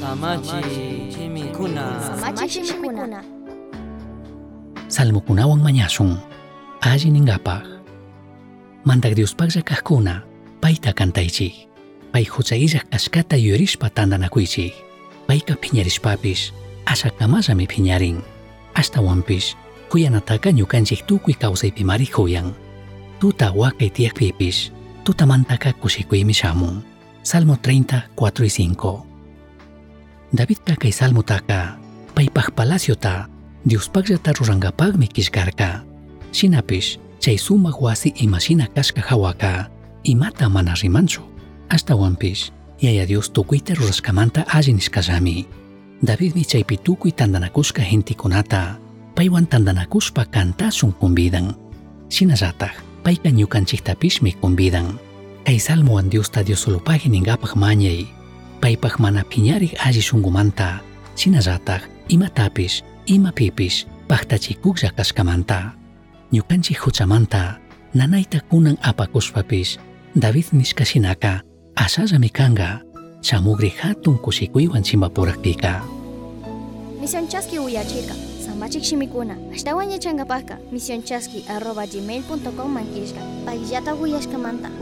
Samachi Chimikuna Samachi Shimikuna. Salmokunawang mañasun, alli ningapaq. Mantak Diospaqlla kaqkuna, payta kantaychik. Pay huchayllaq kashkata yurishpa tandanakuychik. Payka phiñarishpapish, ashakamallami phiñarin. Ashtawanpish, kuyanataqa ñukanchik tukuy kawsaypi mari kuyan. Tuta wakay tiyakpipish, tutamantaka kushikuymi shamun. Salmo 30, 4 y 5. Davidka kay salmotaka, paypaq palaciota, Diospaqllata ruranqapaqmi kishkarka. Shinapish, chay sumaq wasi imashina kashka hawaka, imata mana rimanchu. Ashtawanpish, yaya Dios tukuyta rurashkamanta alli nishkallami. Davidmi chaypi tukuy tandanakushka gentikunata, paywan tandanakushpa kantasun kumbidan. Shinallataq, payka ñukanchiktapishmi kumbidan. Kay salmuwan Diosta Diosolopagi ningapaq mañay, Paypaq mana phiñarik alli sunqumanta sinallataj imatapis imapipis paqtachikuqlla kaskamanta. Ñuqanchik huchamanta nanayta kunan apakuspapis David nishka sinaka asallami kanqa chamugri hatun kusikuywan chimpapuraqpiqa. Misión chaski uyachirka, samachik shimikuna, ashtawan yachangapaqa misionchaski arroba gmail.com mankishka, paqillata uyashkamanta.